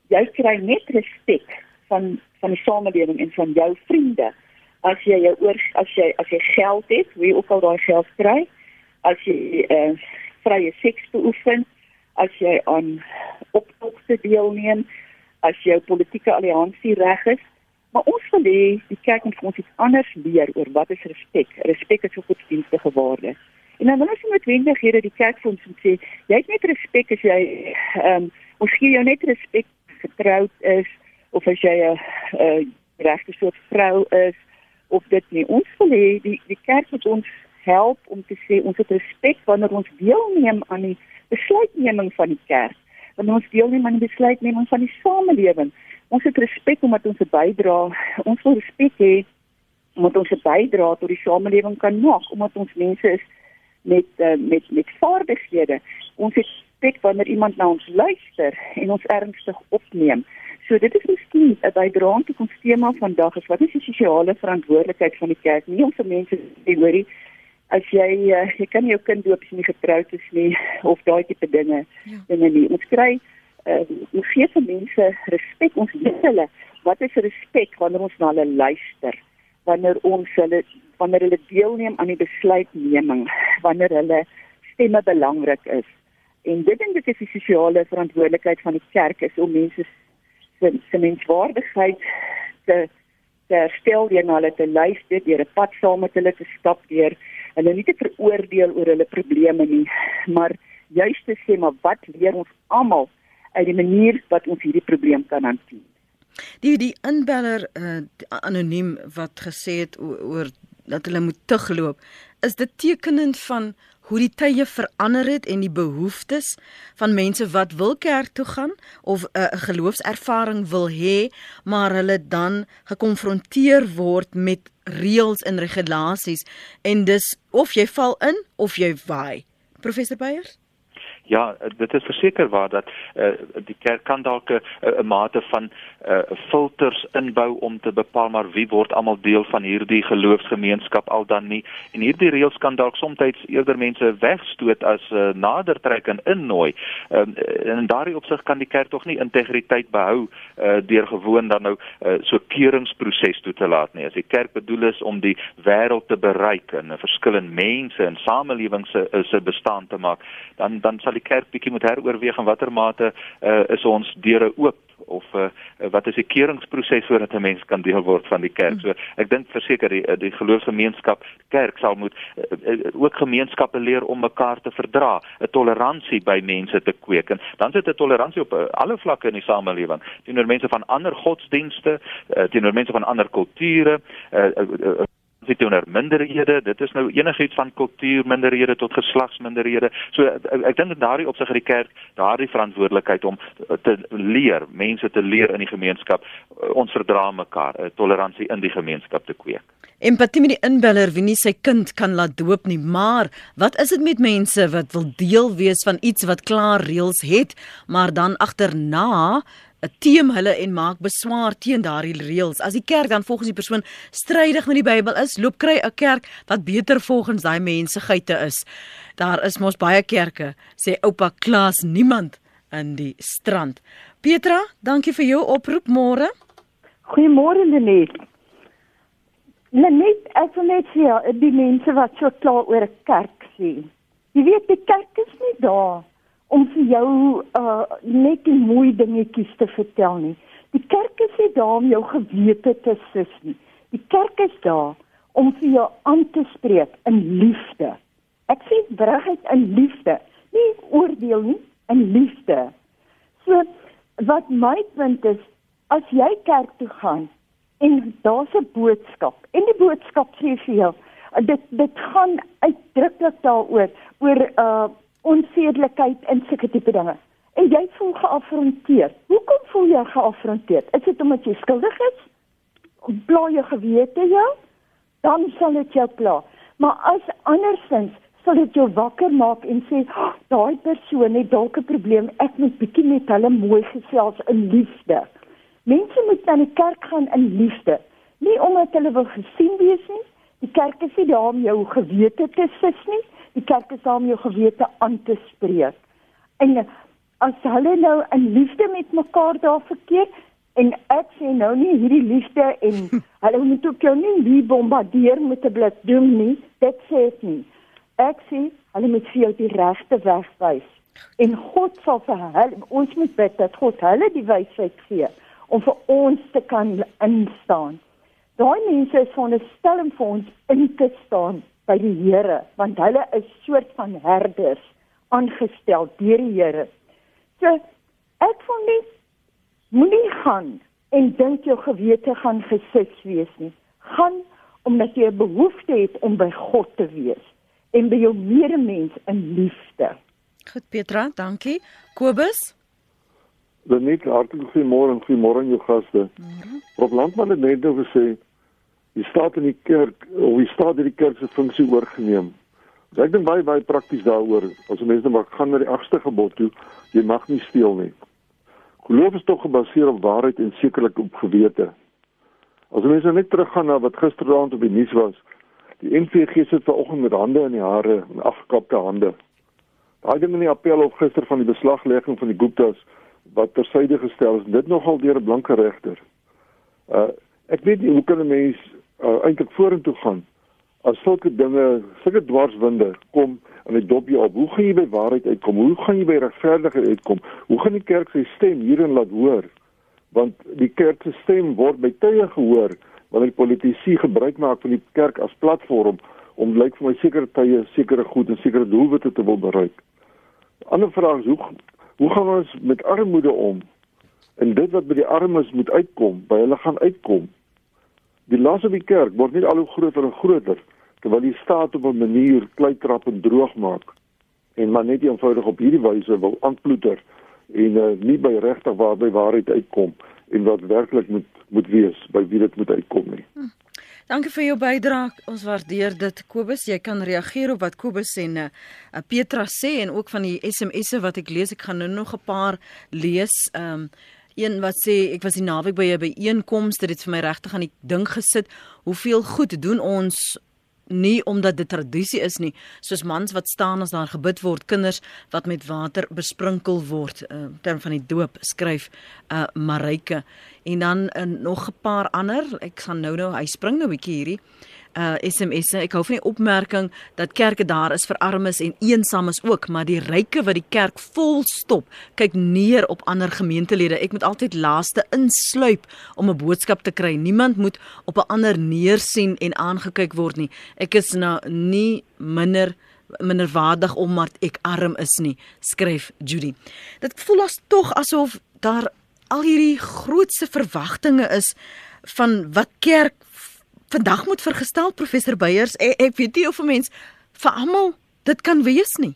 jy kry net respek van van die samelewing en van jou vriende as jy jou oor as jy as jy geld het, wie ook al daai geld kry, as jy uh, vrye seks beoefen, as jy aan optogte deelneem, as jou politieke alliansie reg is, maar ons wil hê die kerk moet ons iets anders leer oor wat is respek. Respek is 'n godsdienstige waarde. En dan wil ons noodwendig hê dat die kerk vir ons moet sê, jy het net respek as jy ehm um, ons gee jou net respek getroud is of as jy 'n 'n regte soort vrou is of dit nie. Ons wil hê die die kerk moet ons help om te sê ons het respek wanneer ons deelneem aan die besluitneming van die kerk. Wanneer ons deelneem aan die besluitneming van die samelewing. Ons het respek omdat ons 'n bydrae, ons wil respek hê omdat ons 'n bydrae tot die samelewing kan maak, omdat ons mense is met uh, met met vaardighede. Ons het respek wanneer iemand na ons luister en ons ernstig opneem. So dit is miskien 'n bydrae tot ons tema vandag is wat is die sosiale verantwoordelikheid van die kerk nie om vir mense te hoorie as jy uh, jy kan jou kind doop as jy nie getroud is nie [laughs] of daai tipe dinge ja. dinge nie. Ons kry uh, ons gee vir mense respek ons weet hulle wat is respek wanneer ons na hulle luister wanneer ons hulle wanneer hulle deelneem aan die besluitneming wanneer hulle stemme belangrik is en dit dink ek is die sosiale verantwoordelikheid van die kerk is om mense se se menswaardigheid te te herstel deur na hulle te luister deur 'n pad saam met hulle te stap deur hulle nie te veroordeel oor hulle probleme nie maar juist te sê maar wat leer ons almal uit die manier wat ons hierdie probleem kan hanteer. Die die inbeller uh, anoniem wat gesê het oor dat hulle moet terugloop, is dit tekenend van hoe die tye verander het en die behoeftes van mense wat wil kerk toe gaan of eh, 'n uh, geloofservaring wil hê, maar hulle dan gekonfronteer word met reëls en regulasies en dis of jy val in of jy waai. Professor Beyers Ja, dit is verseker waar dat uh, die kerk kan dalk 'n mate van uh, filters inbou om te bepaal maar wie word almal deel van hierdie geloofsgemeenskap al dan nie. En hierdie reëls kan dalk soms eerder mense wegstoot as uh, nader trek en innooi. Um, en in daardie opsig kan die kerk tog nie integriteit behou uh, deur gewoon dan nou uh, so keuringsproses toe te laat nie. As die kerk bedoel is om die wêreld te bereik en 'n verskil in mense en samelewings se se bestaan te maak, dan dan sal die kerk bietjie moet heroorweeg in watter mate uh, is ons deure oop of uh, wat is die keuringsproses sodat 'n mens kan deel word van die kerk. So ek dink verseker die die geloofsgemeenskap kerk sal moet uh, uh, ook gemeenskappe leer om mekaar te verdra, 'n toleransie by mense te kweek en dan sit 'n toleransie op uh, alle vlakke in die samelewing teenoor mense van ander godsdienste, uh, teenoor mense van ander kulture, uh, uh, uh, dit teenoor minderhede. Dit is nou enigiets van kultuur minderhede tot geslagsminderhede. So ek, dink dat daardie opsig uit die kerk daardie verantwoordelikheid om te leer mense te leer in die gemeenskap. Ons verdra mekaar toleransie in die gemeenskap te kweek. Empatie met die inbeller wie nie sy kind kan laat doop nie. Maar wat is dit met mense wat wil deel wees van iets wat klaar reëls het maar dan agterna teem hulle en maak beswaar teen daardie reëls. As die kerk dan volgens die persoon strydig met die Bybel is, loop kry 'n kerk wat beter volgens daai mense geite is. Daar is mos baie kerke, sê oupa Klaas, niemand in die strand. Petra, dankie vir jou oproep môre. Goeiemôre Lenet. Lenet, ek wil net sê die mense wat so klaar oor 'n kerk sê. Jy weet die kerk is nie daar om vir jou uh net die mooi dingetjies te vertel nie. Die kerk is nie daar om jou gewete te sis nie. Die kerk is daar om vir jou aan te spreek in liefde. Ek sê brugheid in liefde, nie oordeel nie, in liefde. So wat my punt is, as jy kerk toe gaan en daar's 'n boodskap en die boodskap sê vir jou dit dit gaan uitdruklik daaroor oor uh onsedelikheid en sulke tipe dinge. En jy voel geafronteer. Hoekom voel jy geafronteer? Is dit omdat jy skuldig is? Bly jy gewete jou? Dan sal dit jou pla. Maar as andersins sal dit jou wakker maak en sê, oh, daai persoon het dalk 'n probleem. Ek moet bietjie met hulle mooi gesels in liefde. Mense moet na die kerk gaan in liefde, nie omdat hulle wil gesien wees nie. Die kerk is nie daar om jou gewete te sis nie die kerk is daar om jou gewete aan te spreek. En as hulle nou in liefde met mekaar daar verkeer en ek sê nou nie hierdie liefde en [laughs] hulle moet ook jou nie wie bombardeer met 'n blik doen nie, dit sê ek nie. Ek sê hulle moet vir jou die regte weg wys. En God sal vir hulle ons moet bid dat God hulle die wysheid gee om vir ons te kan instaan. Daai mense is veronderstel om vir ons in te staan by die Here want hulle is soort van herders aangestel deur die Here. So ek voel nie moenie gaan en dink jou gewete gaan gesis wees nie. Gaan omdat jy 'n behoefte het om by God te wees en by jou medemens in liefde. Goed Petra, dankie. Kobus Dan net hartlik goeiemôre en goeiemôre aan jou gaste. Prof Landman het net nou gesê die staat in die kerk of die staat het die kerk se funksie oorgeneem. Ek dink baie baie prakties daaroor. As mense maar gaan na die agste gebod toe, jy mag nie steel nie. Geloof is tog gebaseer op waarheid en sekerlik op gewete. As mense net teruggaan na wat gisteraand op die nuus was, die NVG sit vanoggend met hande in die hare en afgekapte hande. Daai ding in die appel op gister van die beslaglegging van die Guptas wat tersyde gestel is, dit nogal deur 'n blanke regter. Uh ek weet nie hoe kan 'n mens uh, eintlik vorentoe gaan as sulke dinge, sulke dwarswinde kom en dit dop jou op. Hoe gaan jy by waarheid uitkom? Hoe gaan jy by regverdigheid uitkom? Hoe gaan die kerk sy stem hierin laat hoor? Want die kerk se stem word by tye gehoor wanneer die politici gebruik maak van die kerk as platform om lyk vir my sekere tye sekere goed en sekere doelwitte te wil bereik. Ander vraag is hoe hoe gaan ons met armoede om? En dit wat by die armes moet uitkom, by hulle gaan uitkom. Die las op die kerk word net al hoe groter en groter terwyl die staat op 'n manier kleitrap en droog maak en maar net eenvoudig op hierdie wyse wil aanploeter en uh, nie by regtig waar by waarheid uitkom en wat werklik moet moet wees by wie dit moet uitkom nie. Hm. Dankie vir jou bydrae. Ons waardeer dit. Kobus, jy kan reageer op wat Kobus en uh, Petra sê en ook van die SMS'e wat ek lees. Ek gaan nou nog 'n paar lees. Ehm um, een wat sê ek was die naweek by 'n byeenkoms, dit het vir my regtig aan die ding gesit. Hoeveel goed doen ons nie omdat dit tradisie is nie. Soos mans wat staan as daar gebid word kinders wat met water besprinkel word uh, term van die doop skryf uh, Marike en dan uh, nog 'n paar ander. Ek gaan nou nou hy spring nou 'n bietjie hierdie uh SMS'e. Ek hou van die opmerking dat kerke daar is vir armes en eensames ook, maar die ryke wat die kerk vol stop, kyk neer op ander gemeentelede. Ek moet altyd laaste insluip om 'n boodskap te kry. Niemand moet op 'n ander neersien en aangekyk word nie. Ek is nou nie minder minderwaardig omdat ek arm is nie, skryf Judy. Dit voel as tog asof daar al hierdie grootse verwagtinge is van wat kerk vandag moet vergestel professor Beyers ek, ek weet nie of 'n mens vir almal dit kan wees nie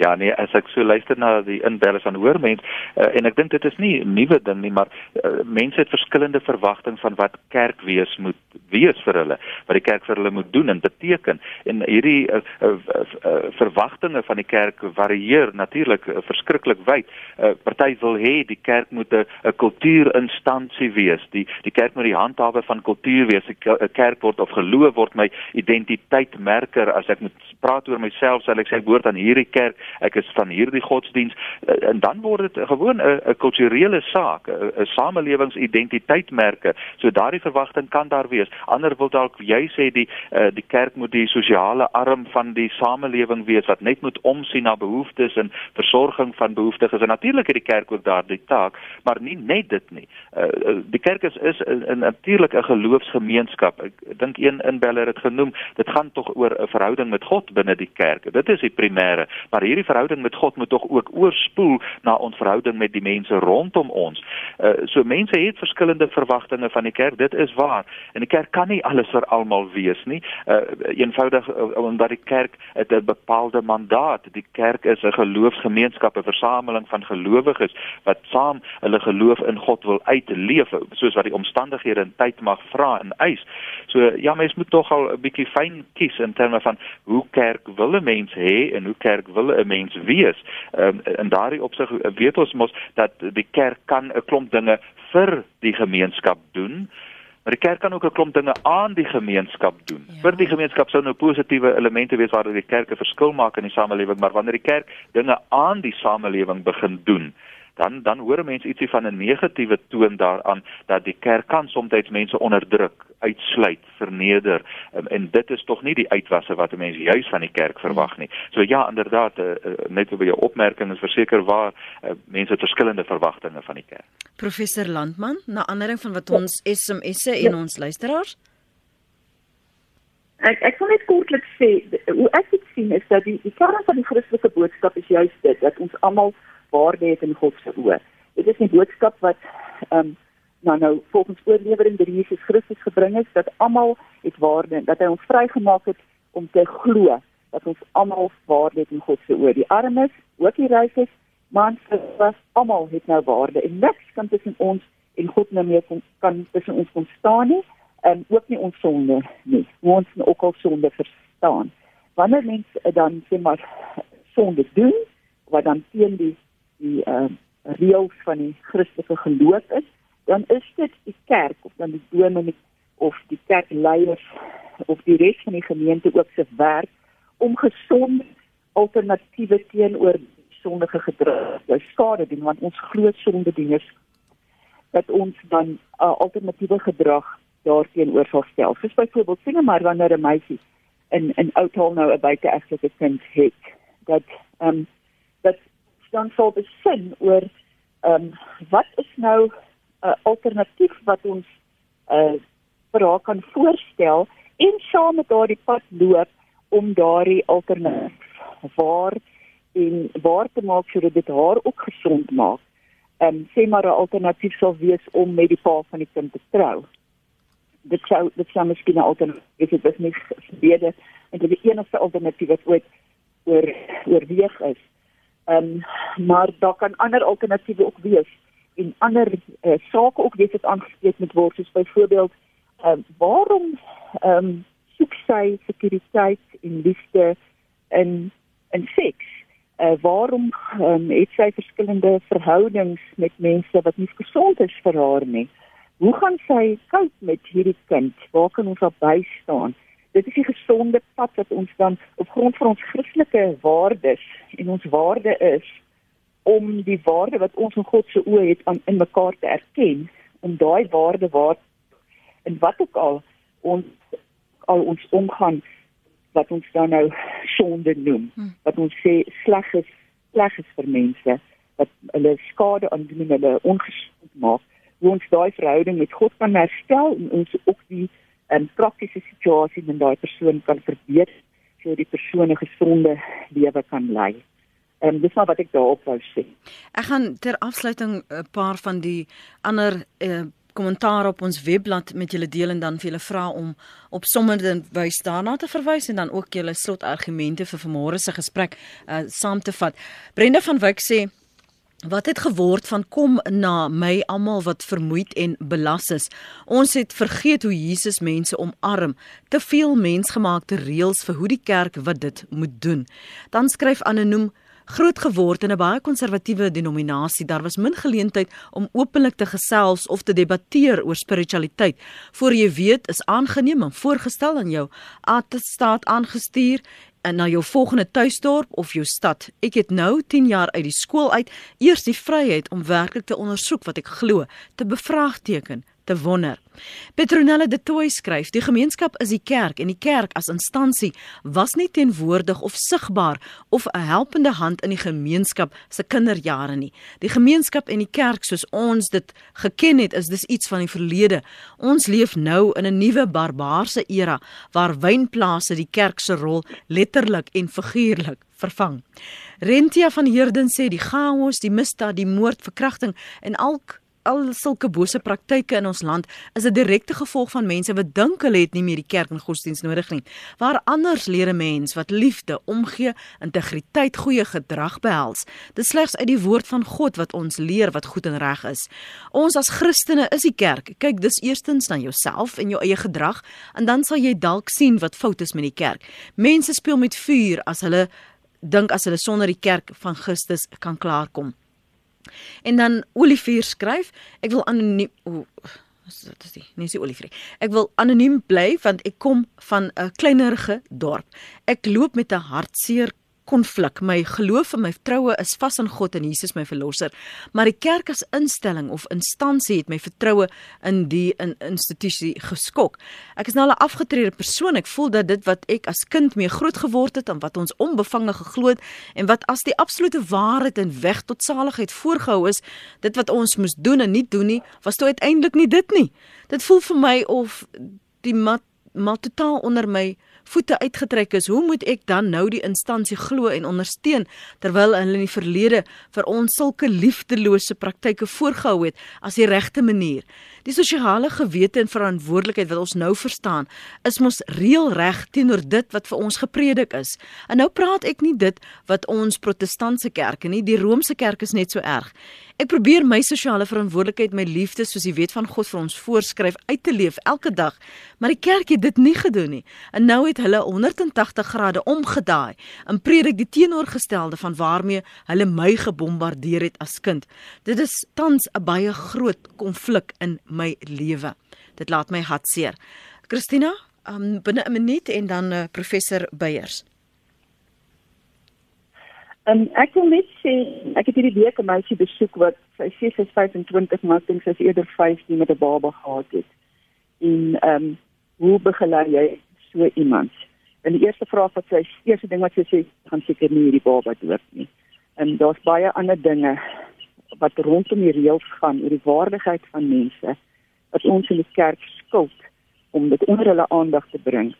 Ja nee, as ek so luister na die inbellers van hoor mense uh, en ek dink dit is nie 'n nuwe ding nie, maar uh, mense het verskillende verwagtinge van wat kerk wees moet wees vir hulle, wat die kerk vir hulle moet doen en beteken. En hierdie uh, uh, uh, verwagtinge van die kerk varieer natuurlik uh, verskriklik wyd. Uh, Party wil hê die kerk moet 'n kultuurinstansie wees. Die die kerk moet die handhawe van kultuur wees. 'n Kerk word of geloof word my identiteitmerker as ek moet praat oor myself, sal ek sê ek behoort aan hierdie kerk ek is van hierdie godsdiens eh, en dan word dit gewoon 'n kulturele saak, 'n samelewingsidentiteitmerke. So daardie verwagting kan daar wees. Ander wil dalk jy sê die uh, die kerk moet die sosiale arm van die samelewing wees wat net moet omsien na behoeftes en versorging van behoeftiges. En natuurlik het die kerk ook daardie taak, maar nie net dit nie. Uh, die kerk is is 'n natuurlik 'n geloofsgemeenskap. Ek dink een inbeller het genoem, dit gaan tog oor 'n verhouding met God binne die kerk. Dit is die primêre, maar hierdie verhouding met God moet tog ook oorspoel na ons verhouding met die mense rondom ons. Uh so mense het verskillende verwagtinge van die kerk, dit is waar. En die kerk kan nie alles vir almal wees nie. Uh eenvoudig uh, omdat die kerk 'n bepaalde mandaat. Die kerk is 'n geloofsgemeenskap, 'n versameling van gelowiges wat saam hulle geloof in God wil uitleef, soos wat die omstandighede in tyd mag vra en eis. So ja, mens moet tog al 'n bietjie fyn kies in terme van hoe kerk wil 'n mens hê en hoe kerk wil 'n mens wees. Ehm um, in daardie opsig weet ons mos dat die kerk kan 'n klomp dinge vir die gemeenskap doen. Maar die kerk kan ook 'n klomp dinge aan die gemeenskap doen. Ja. Vir die gemeenskap sou nou positiewe elemente wees waar die kerk 'n verskil maak in die samelewing, maar wanneer die kerk dinge aan die samelewing begin doen, dan dan hoor mense ietsie van 'n negatiewe toon daaraan dat die kerk kan soms mense onderdruk, uitsluit, verneder en, en dit is tog nie die uitwasse wat mense juis van die kerk verwag nie. So ja, inderdaad, uh, uh, net oor jou opmerking is verseker waar uh, mense verskillende verwagtinge van die kerk. Professor Landman, na aanleiding van wat ons SMS'e en ons luisteraars Ek ek wil net kortliks sê hoe ek dit sien is dat die die kern van die Christelike boodskap is juist dit dat ons almal waarde het in God se oë. Dit is 'n boodskap wat ehm um, nou nou volgens oorlewering deur Jesus Christus gebring is dat almal het waarde, dat hy ons vrygemaak het om te glo dat ons almal waarde het in God se oë. Die armes, ook die rykes, mans, was almal het nou waarde en niks kan tussen ons en God nou meer kon, kan tussen ons kon staan nie en ook nie ons sonde nie. Ons moet ook al sonde verstaan. Wanneer mense dan sê maar sonde doen wat dan teen die die uh, reëls van die Christelike geloof is, dan is dit die kerk of dan die dominee of die kerkleiers of die res van die gemeente ook se werk om gesonde alternatiewe teenoor sondige gedrag jou skade doen want ons glo sonde dien is dat ons dan uh, alternatiewe gedrag daarteenoor sal stel. Soos byvoorbeeld sien maar wanneer 'n meisie in in outhal nou 'n buiteegtelike kind het dat ehm um, dan sal besin oor ehm um, wat is nou 'n uh, alternatief wat ons uh vir haar kan voorstel en saam met daardie pad loop om daardie alternatief waar en waar te maak sodat dit haar ook gesond maak. Ehm um, sê maar 'n alternatief sou wees om met die pa van die kind te trou. Dit sou dit sou miskien 'n alternatief wees, dit is nie gebede en dit is die enigste alternatief wat ooit oor oorweeg is. Ehm um, maar daar kan ander alternatiewe ook wees en ander uh, sake ook wees wat aangespreek moet word soos byvoorbeeld ehm um, waarom ehm um, soek sy sekuriteit en liefde in in seks? Uh, waarom um, het sy verskillende verhoudings met mense wat nie gesond is vir haar nie? Hoe gaan sy koop met hierdie kind? Waar kan ons op bystaan? Dit is die gesonde pad wat ons dan op grond van ons Christelike waardes en ons waarde is om die waarde wat ons in God se oë het aan in mekaar te erken, om daai waarde waar en wat ook al ons al ons omgaan wat ons dan nou sonde noem hmm. wat ons sê sleg is sleg is vir mense wat hulle skade aan doen hulle ongesond maak hoe ons daai verhouding met God kan herstel en ons ook die um, praktiese situasie in daai persoon kan verbeter sodat die persoon 'n gesonde lewe kan lei. En um, dis maar wat ek daarop wou sê. Ek gaan ter afsluiting 'n paar van die ander uh, kommentaar op ons webblad met julle deel en dan vir julle vra om op sommige wys daarna te verwys en dan ook julle slotargumente vir vanmôre se gesprek uh, saam te vat. Brenda van Wyk sê Wat het geword van kom na my almal wat vermoeid en belas is. Ons het vergeet hoe Jesus mense omarm. Te veel mensgemaakte reëls vir hoe die kerk wat dit moet doen. Dan skryf anoniem groot geword in 'n baie konservatiewe denominasie. Daar was min geleentheid om openlik te gesels of te debatteer oor spiritualiteit. Voor jy weet, is aangeneem en voorgestel aan jou attestaat aangestuur en na jou volgende tuisdorp of jou stad. Ek het nou 10 jaar uit die skool uit eers die vryheid om werklik te ondersoek wat ek glo, te bevraagteken, te wonder. Petronella de Tooi skryf: "Die gemeenskap is die kerk en die kerk as instansie was nie teenwoordig of sigbaar of 'n helpende hand in die gemeenskap se kinderjare nie. Die gemeenskap en die kerk soos ons dit geken het, is dis iets van die verlede. Ons leef nou in 'n nuwe barbaarse era waar wynplase die kerk se rol letterlik en figuurlik vervang." Rentia van Heerden sê die chaos, die misdaad, die moord, verkrachting en alk al sulke bose praktyke in ons land is 'n direkte gevolg van mense wat dink hulle het nie meer die kerk en godsdienst nodig nie. Waar anders leer 'n mens wat liefde, omgee, integriteit, goeie gedrag behels. Dit slegs uit die woord van God wat ons leer wat goed en reg is. Ons as Christene is die kerk. Kyk dis eerstens na jouself en jou eie gedrag en dan sal jy dalk sien wat fout is met die kerk. Mense speel met vuur as hulle dink as hulle sonder die kerk van Christus kan klaarkom. En dan Olivier skryf, ek wil anoniem wat is dit? Nee, dis Olivier. Ek wil anoniem bly want ek kom van 'n kleinerige dorp. Ek loop met 'n hartseer konflik. My geloof en my vertroue is vas in God en Jesus my verlosser, maar die kerk as instelling of instansie het my vertroue in die in institusie geskok. Ek is nou 'n afgetrede persoon. Ek voel dat dit wat ek as kind mee groot geword het en wat ons onbevange geglo het en wat as die absolute waarheid en weg tot saligheid voorgehou is, dit wat ons moes doen en nie doen nie, was toe uiteindelik nie dit nie. Dit voel vir my of die mat maar totaal onder my voete uitgetrek is, hoe moet ek dan nou die instansie glo en ondersteun terwyl hulle in die verlede vir ons sulke liefdelose praktyke voorgehou het as die regte manier? Die sosiale gewete en verantwoordelikheid wat ons nou verstaan, is mos reëlreg teenoor dit wat vir ons gepredik is. En nou praat ek nie dit wat ons protestantse kerke nie, die Romeinse kerk is net so erg. Ek probeer my sosiale verantwoordelikheid, my liefde soos die wet van God vir ons voorskryf uit te leef elke dag, maar die kerk het dit nie gedoen nie. En nou het hulle 180 grade omgedaai en predik die teenoorgestelde van waarmee hulle my gebombardeer het as kind. Dit is tans 'n baie groot konflik in my lewe. Dit laat my hartseer. Christina, um, binne 'n minuut en dan uh, professor Beyers. En ek wil net sê ek het hierdie week 'n meisie besoek wat sy sê sy is 25 maar dink sy is eerder 15 met 'n baba gehad het. En ehm um, hoe begelei jy so iemand? En die eerste vraag wat sy eerste ding wat sy sê, gaan seker nie hierdie baba dood nie. En daar's baie ander dinge wat rondom die reëls gaan oor die waardigheid van mense wat ons in die kerk skuld om dit onder hulle aandag te bring.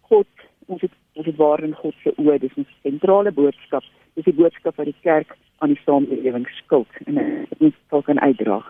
God, ons het ons het waar in God se oë, dis 'n sentrale boodskap. Dis die boodskap wat die kerk aan die samelewing skuld en dit moet kan uitdra.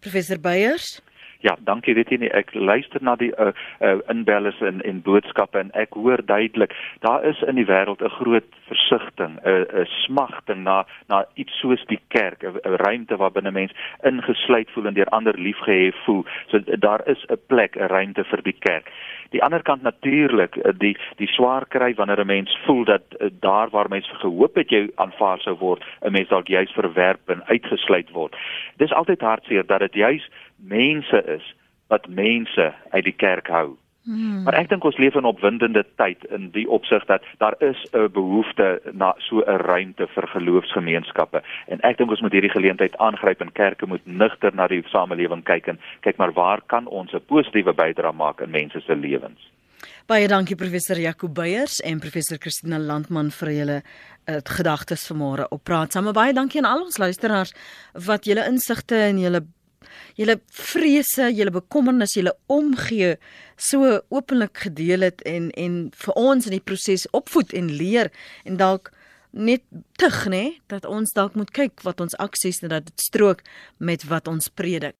Professor Beyers Ja, dankie jy nie ek luister na die uh, uh inbellers en en boodskappe en ek hoor duidelik daar is in die wêreld 'n groot versigtiging, 'n 'n smagting na na iets soos die kerk, 'n ruimte waar binne mens ingesluit voel en deur ander liefgehê voel. So daar is 'n plek, 'n ruimte vir die kerk. Die ander kant natuurlik uh, die die swaar kry wanneer 'n mens voel dat uh, daar waar mens gehoop het jy aanvaar sou word, 'n mens dalk juis verwerp en uitgesluit word. Dis altyd hartseer dat dit juis mense is wat mense uit die kerk hou. Hmm. Maar ek dink ons leef in 'n opwindende tyd in die opsig dat daar is 'n behoefte na so 'n ruimte vir geloofsgemeenskappe en ek dink ons moet hierdie geleentheid aangryp en kerke moet nigter na die samelewing kyk en kyk maar waar kan ons 'n positiewe bydrae maak in mense se lewens. Baie dankie professor Jaco Beyers en professor Christina Landman vir julle uh, gedagtes vanmôre op praat. Saam baie dankie aan al ons luisteraars wat julle insigte en julle julle vrese, julle bekommernis, julle omgee so openlik gedeel het en en vir ons in die proses opvoed en leer en dalk net tug nê dat ons dalk moet kyk wat ons aksies en dat dit strook met wat ons predik.